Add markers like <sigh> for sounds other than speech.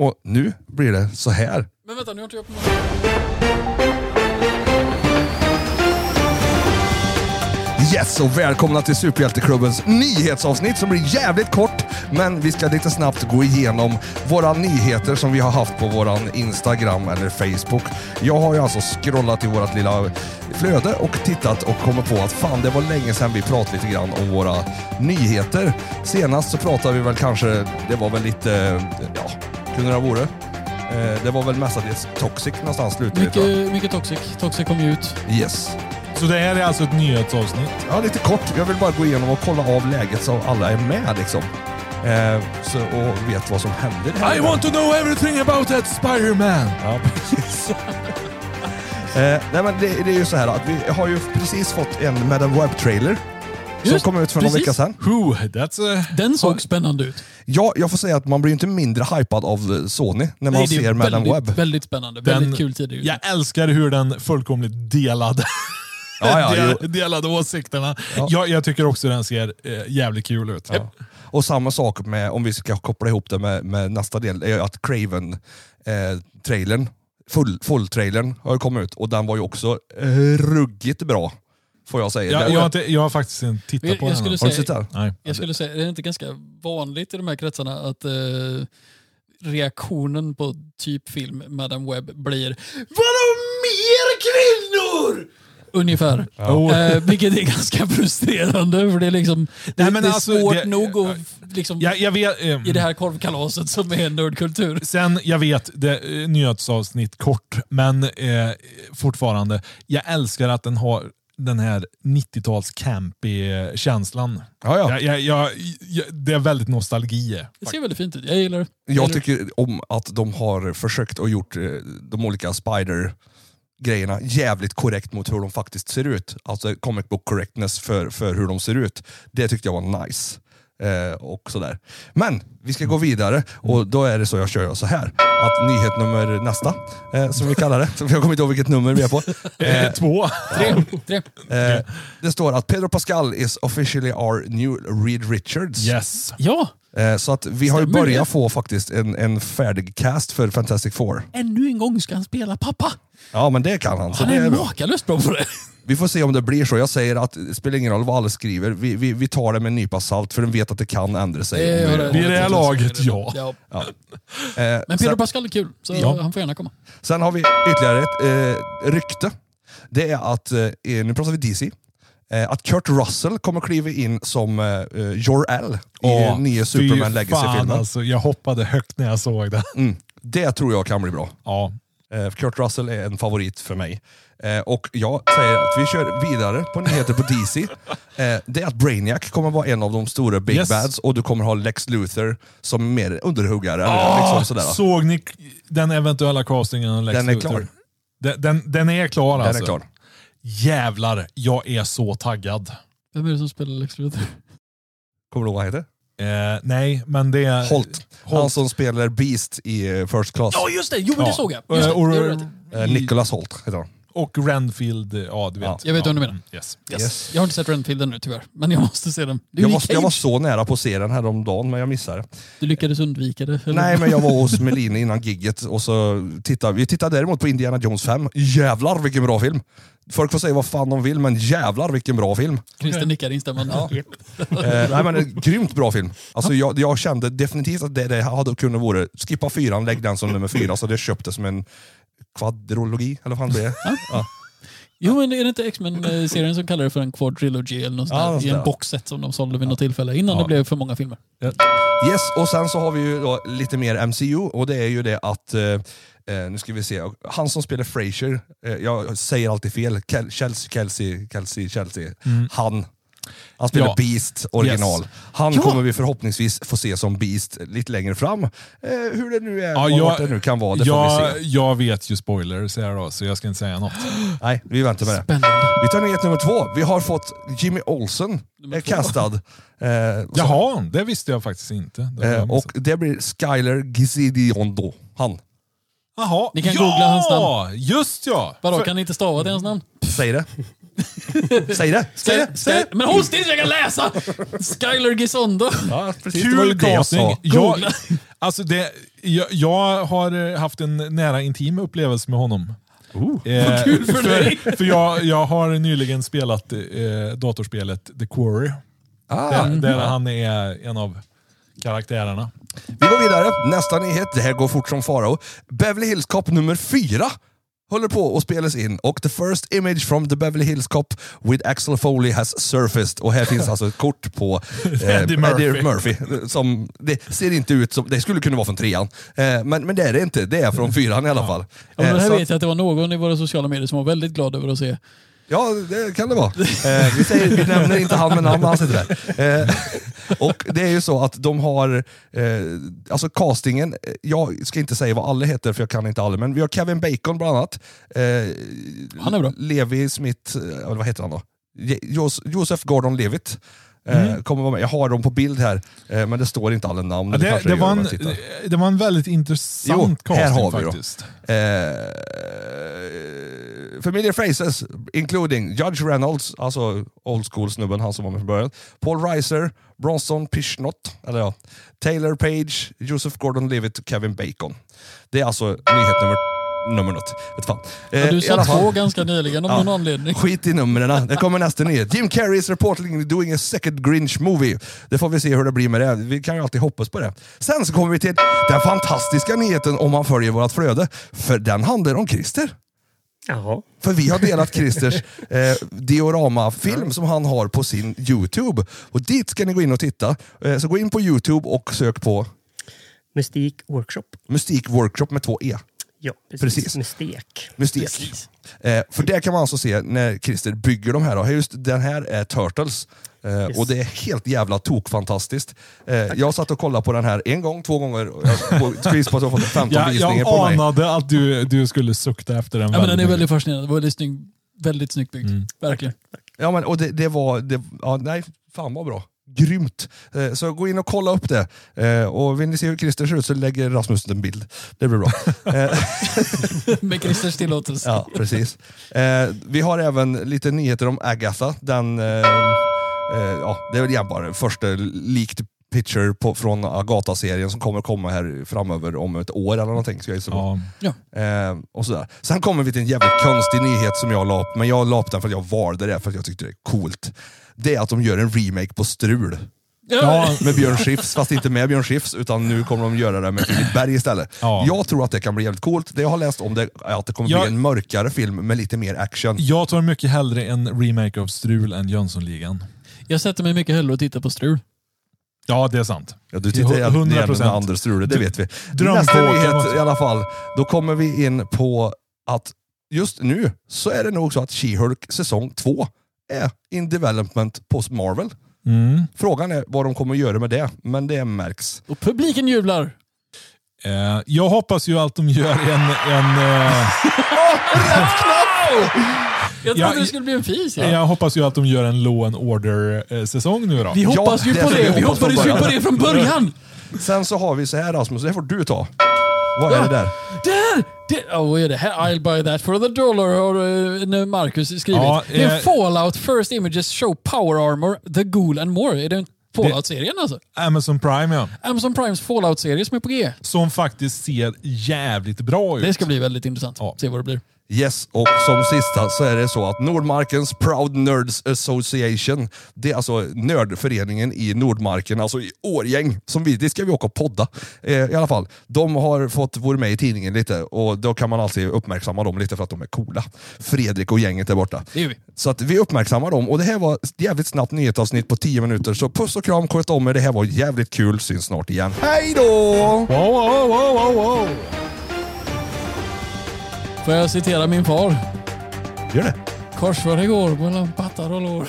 Och nu blir det så här. Men vänta, nu har inte jag öppnat. Yes och välkomna till Superhjälteklubbens nyhetsavsnitt som blir jävligt kort. Men vi ska lite snabbt gå igenom våra nyheter som vi har haft på våran Instagram eller Facebook. Jag har ju alltså scrollat i vårt lilla flöde och tittat och kommit på att fan det var länge sedan vi pratade lite grann om våra nyheter. Senast så pratade vi väl kanske, det var väl lite, ja, kunde det varit? Eh, Det var väl mestadels Toxic någonstans slutade. Mycket, mycket Toxic. Toxic kom ju ut. Yes. Så det här är alltså ett nyhetsavsnitt? Ja, lite kort. Jag vill bara gå igenom och kolla av läget så alla är med liksom. Eh, så, och vet vad som händer. här. I want to know everything about that Spider-Man! Ja, <laughs> precis. eh, nej, men det, det är ju så här att vi har ju precis fått en Madam Web-trailer. Som Just, kom ut för någon vecka sedan. Who, that's a... Den såg spännande ut. Ja, jag får säga att man blir inte mindre hypad av eh, Sony när man Nej, det är ser väldigt, Web. Väldigt spännande. Den- väldigt kul tid. Jag älskar hur den fullkomligt delade, <laughs> Ja, ja, del, delade åsikterna. Ja. Jag, jag tycker också den ser eh, jävligt kul ut. Ja. Och samma sak med, om vi ska koppla ihop det med, med nästa del, är att Craven-trailern, full, full-trailern har kommit ut och den var ju också eh, ruggigt bra. Får jag säga. Jag, Det- jag, har inte, jag har faktiskt inte tittat Jag- på jag den. skulle än. har du säga-? Nej. Jag skulle säga, det är inte ganska vanligt i de här kretsarna att eh, reaktionen på typ film Madame Web blir Vadå mer kvinnor? Ungefär. <laughs> Oh. Eh, vilket är ganska frustrerande för det är liksom det, Nej, men det är alltså, svårt det- nog att liksom, Jag, jag vet, ehm, i det här korvkalaset som är nördkultur. Sen, jag vet, det är nyhetsavsnitt kort, men eh, fortfarande. Jag älskar att den har den här 90-tals campy känslan. Ja, ja. Jag, jag, jag, jag, det är väldigt nostalgi. Det ser väldigt fint ut. Jag gillar det. Jag tycker om att de har försökt och gjort eh, de olika Spider-grejerna jävligt korrekt mot hur de faktiskt ser ut. Alltså comic book correctness för, för hur de ser ut. Det tyckte jag var nice. Eh, och sådär. Men vi ska gå vidare och då är det så jag kör så här. Att nyhet nummer nästa, eh, som vi kallar det. Så <laughs> jag kommer inte ihåg vilket nummer vi är på. <laughs> Eh, två. Tre. Tre. Eh, det står att Pedro Pascal is officially our new Reed Richards. Yes. Ja, Eh, så att vi har ju börjat få faktiskt en, en färdig cast för Fantastic Four. ännu en gång ska han spela pappa. Ja men det kan han, så Han det är är bra. makalöst bra på det. Vi får se om det blir så. Jag säger att det spelar ingen roll vad alla skriver, vi, vi, vi tar det med en nypa salt för de vet att det kan ändra sig. Vi- det- Vid det här laget, ja. Ja. ja. eh, Men Pedro sen, Pascal är kul, så Ja. han får gärna komma. sen har vi ytterligare ett eh, rykte. Det är att, eh, nu pratar vi DC, eh, att Kurt Russell kommer kliva in som eh, eh, Jor-El i Åh, nya Superman Legacy-filmen. Alltså, jag hoppade högt när jag såg det. Mm. Det tror jag kan bli bra. Ja. Eh, Kurt Russell är en favorit för mig. Eh, och jag säger att vi kör vidare på nyheter på DC. Eh, det är att Brainiac kommer vara en av de stora Big Yes. Bads och du kommer ha Lex Luthor som mer underhuggare. eller liksom sådär. Såg ni den eventuella castingen av Lex Den är Luthor? klar. Den, den, den är klar Den alltså. är klar. Jävlar, jag är så taggad. Vem är det som spelar Lex Luthor? Kommer du ihåg vad han heter? Eh, nej, men det är... Holt. Han Holt. som spelar Beast i eh, First Class. Ja just det, jo men det Ja. såg jag. Just det. Eh, Nicholas Holt heter han. Och Renfield, ja du vet. Ja. Jag vet ja. vem du menar. Yes. Yes. Yes. Jag har inte sett Renfield ännu tyvärr, men jag måste se den. Du, Jag var, jag var så nära på att se den häromdagen men jag missade. du lyckades undvika det? Eller? Nej men jag var hos <laughs> Melina innan gigget och så tittade vi tittade däremot på Indiana Jones 5. Jävlar vilken bra film! Folk får säga vad fan de vill men jävlar vilken bra film. Christer nickar instämmande. <laughs> Eh, nej men en grymt bra film. Alltså, jag, jag kände definitivt att det, det hade kunnat vara, skippa fyran, lägg den som nummer fyra, så det köpte som en kvadrologi, eller vad fan det? Ja. Jo men är det inte X-Men-serien som kallar det för en quadrilogy eller något sånt Ja, där, i en boxset som de sålde vid något tillfälle innan Ja. det blev för många filmer. Yes, och sen så har vi ju då lite mer MCU, och det är ju det att eh, Eh, nu ska vi se, han som spelar Frasier, eh, jag säger alltid fel, Kel- Chelsea, Kelsey, Kelsey, Chelsea, han. Han spelar Ja. Beast original. Yes. Han Ja. kommer vi förhoppningsvis få se som Beast lite längre fram. Eh, hur det nu är, Ja, och jag- det nu kan vara, det får vi Jag, se. jag vet ju spoilers här då, så jag ska inte säga något. Nej, vi väntar med det. Spännande. Vi tar nyhet nummer två. Vi har fått Jimmy Olsen är två. castad. Eh, så- Jaha, det visste jag faktiskt inte. Det jag eh, och det blir Skyler Gizidiondo. Han. Jaha, Ni kan ja! googla hans namn. Just ja! Vadå, För- kan ni inte stava till hans namn? Säg det. Säg det. Säg det. Säg det. Men håll still så jag kan läsa! Skyler Gisondo. Ja, precis. det var ju Kul det jag casting. sa. Jag, Googla. Alltså det, jag, jag har haft en nära intim upplevelse med honom. Eh, kul för dig. För jag, jag har nyligen spelat eh, datorspelet The Quarry. Ah, Där, där han är en av karaktärerna. Vi går vidare. Nästa nyhet. Det här går fort som farao. Beverly Hills Cop nummer fyra håller på att spelas in och the first image from the Beverly Hills Cop with Axel Foley has surfaced. Och här finns alltså ett kort på eh, <laughs> Eddie Murphy. Murphy. Som, det ser inte ut som, det skulle kunna vara från trean. Eh, men, men det är det inte, det är från fyran i alla fall. Ja, men Eh, det här så- vet jag att det var någon i våra sociala medier som var väldigt glad över att se. Ja, det kan det vara. <laughs> Eh, vi, säger, vi nämner inte han med namn, han sitter där. Eh, och det är ju så att de har, eh, alltså castingen, eh, jag ska inte säga vad alla heter för jag kan inte alla, men vi har Kevin Bacon bland annat. Eh, Han är bra. Levi Smith, eh, vad heter han då? Jos- Joseph Gordon-Levitt. Eh, kommer vara med. Jag har dem på bild här, men det står inte alla namn. Ja, det, det, var en, det var en väldigt intressant Jo, här casting har vi då. faktiskt. Eh, familiar faces, including Judge Reynolds, alltså old school-snubben, han som var med från början. Paul Reiser, Bronson Pishnott, eller ja, Taylor Page, Joseph Gordon-Levitt och Kevin Bacon. Det är alltså nyhet nummer, nummer något. Vet fan. Eh, Ja, du alla sa två ganska nyligen av Ja. någon anledning. Skit i numren. Det kommer nästa nyhet. Jim Carrey is reportedly doing a second Grinch movie. Det får vi se hur det blir med det. Vi kan ju alltid hoppas på det. Sen så kommer vi till den fantastiska nyheten om man följer vårt flöde. För den handlar om Christer. Jaha. För vi har delat Christers eh, diorama-film som han har på sin Youtube. Och dit ska ni gå in och titta. Eh, så gå in på Youtube och sök på Mystik Workshop. Mystik Workshop med två E. Ja, precis. Precis. Mystik. Mystik. Precis. Eh, för där kan man alltså se när Christer bygger de här. Då. Just den här är Turtles. Eh, Yes. Och det är helt jävla tokfantastiskt. Eh, jag satt och kollade på den här en gång, två gånger. Jag på att jag fått 15 Jag, visningar jag på mig. anade att du, du skulle sukta efter den. Ja, men den är väldigt väldigt fascinerande. Väldigt, snygg, väldigt snyggt byggd. Mm. Verkligen. Ja, men, och det, det var... Det, ja, nej, fan vad bra. Grymt! Eh, så gå in och kolla upp det. Eh, och vill ni se hur Christer ser ut så lägger Rasmus en bild. Det blir bra. <laughs> Eh, Med Christers tillåtelse. Ja, precis. Vi har även lite nyheter om Agatha. Den, ja, det är väl bara första leaked picture på, från Agatha-serien som kommer komma här framöver om ett år eller någonting. Ska jag. Ja. Ja. Eh, och sådär. Sen kommer vi till en jävligt konstig nyhet som jag la upp, men jag la upp den för att jag valde det för att jag tyckte det är coolt. Det är att de gör en remake på Strul. Ja, Med Björn Skifs, fast inte med Björn Skifs, utan nu kommer de göra det med Filip Berg istället. Ja. Jag tror att det kan bli jävligt coolt. Det jag har läst om det är att det kommer Jag- bli en mörkare film med lite mer action. Jag tar mycket hellre en remake av Strul än Jönssonligan. Jag sätter mig mycket hellre och tittar på strul. Ja, det är sant. Ja, du tittar jävligt gärna 100%. med Anders Strule, det vet vi. Nästa nyhet i alla fall, då kommer vi in på att just nu så är det nog så att She-Hulk säsong 2 är in development på Marvel. Mm. Frågan är vad de kommer att göra med det, men det märks. Och publiken jublar. Eh, jag hoppas ju att de gör en... en eh, <laughs> Jag trodde Ja, det skulle bli en fis. Ja. Jag hoppas ju att de gör en Law and Order-säsong nu då. Vi hoppas ju det på det. vi hoppades ju på det från början. Sen så har vi så här Rasmus, det får du ta. Vad är det där? Där! Det, oh, vad är det? här? I'll buy that for the dollar har uh, Marcus skrivit. Ja, det är eh, Fallout First Images Show Power Armor, The Ghoul and More. Är det en Fallout-serien alltså? Amazon Prime ja. Amazon Primes Fallout-serie som är på G. Som faktiskt ser jävligt bra ut. Det ska bli väldigt intressant. Ja. Se vad det blir. Yes, och som sista så är det så att Nordmarkens Proud Nerds Association, det är alltså nördföreningen i Nordmarken, alltså i Årgäng, som vi, det ska vi åka och podda. Eh, I alla fall, de har fått vara med i tidningen lite och då kan man alltid uppmärksamma dem lite för att de är coola. Fredrik och gänget är borta. Vi. Så att vi uppmärksammar dem och det här var ett jävligt snabbt nyhetsavsnitt på 10 minuter. Så puss och kram, sköt om er. Det här var jävligt kul. Syns snart igen. Hej då! Wow, wow, wow, wow, wow. Får jag citera min far? Gör det. Korsför igår mellan pattar och lår.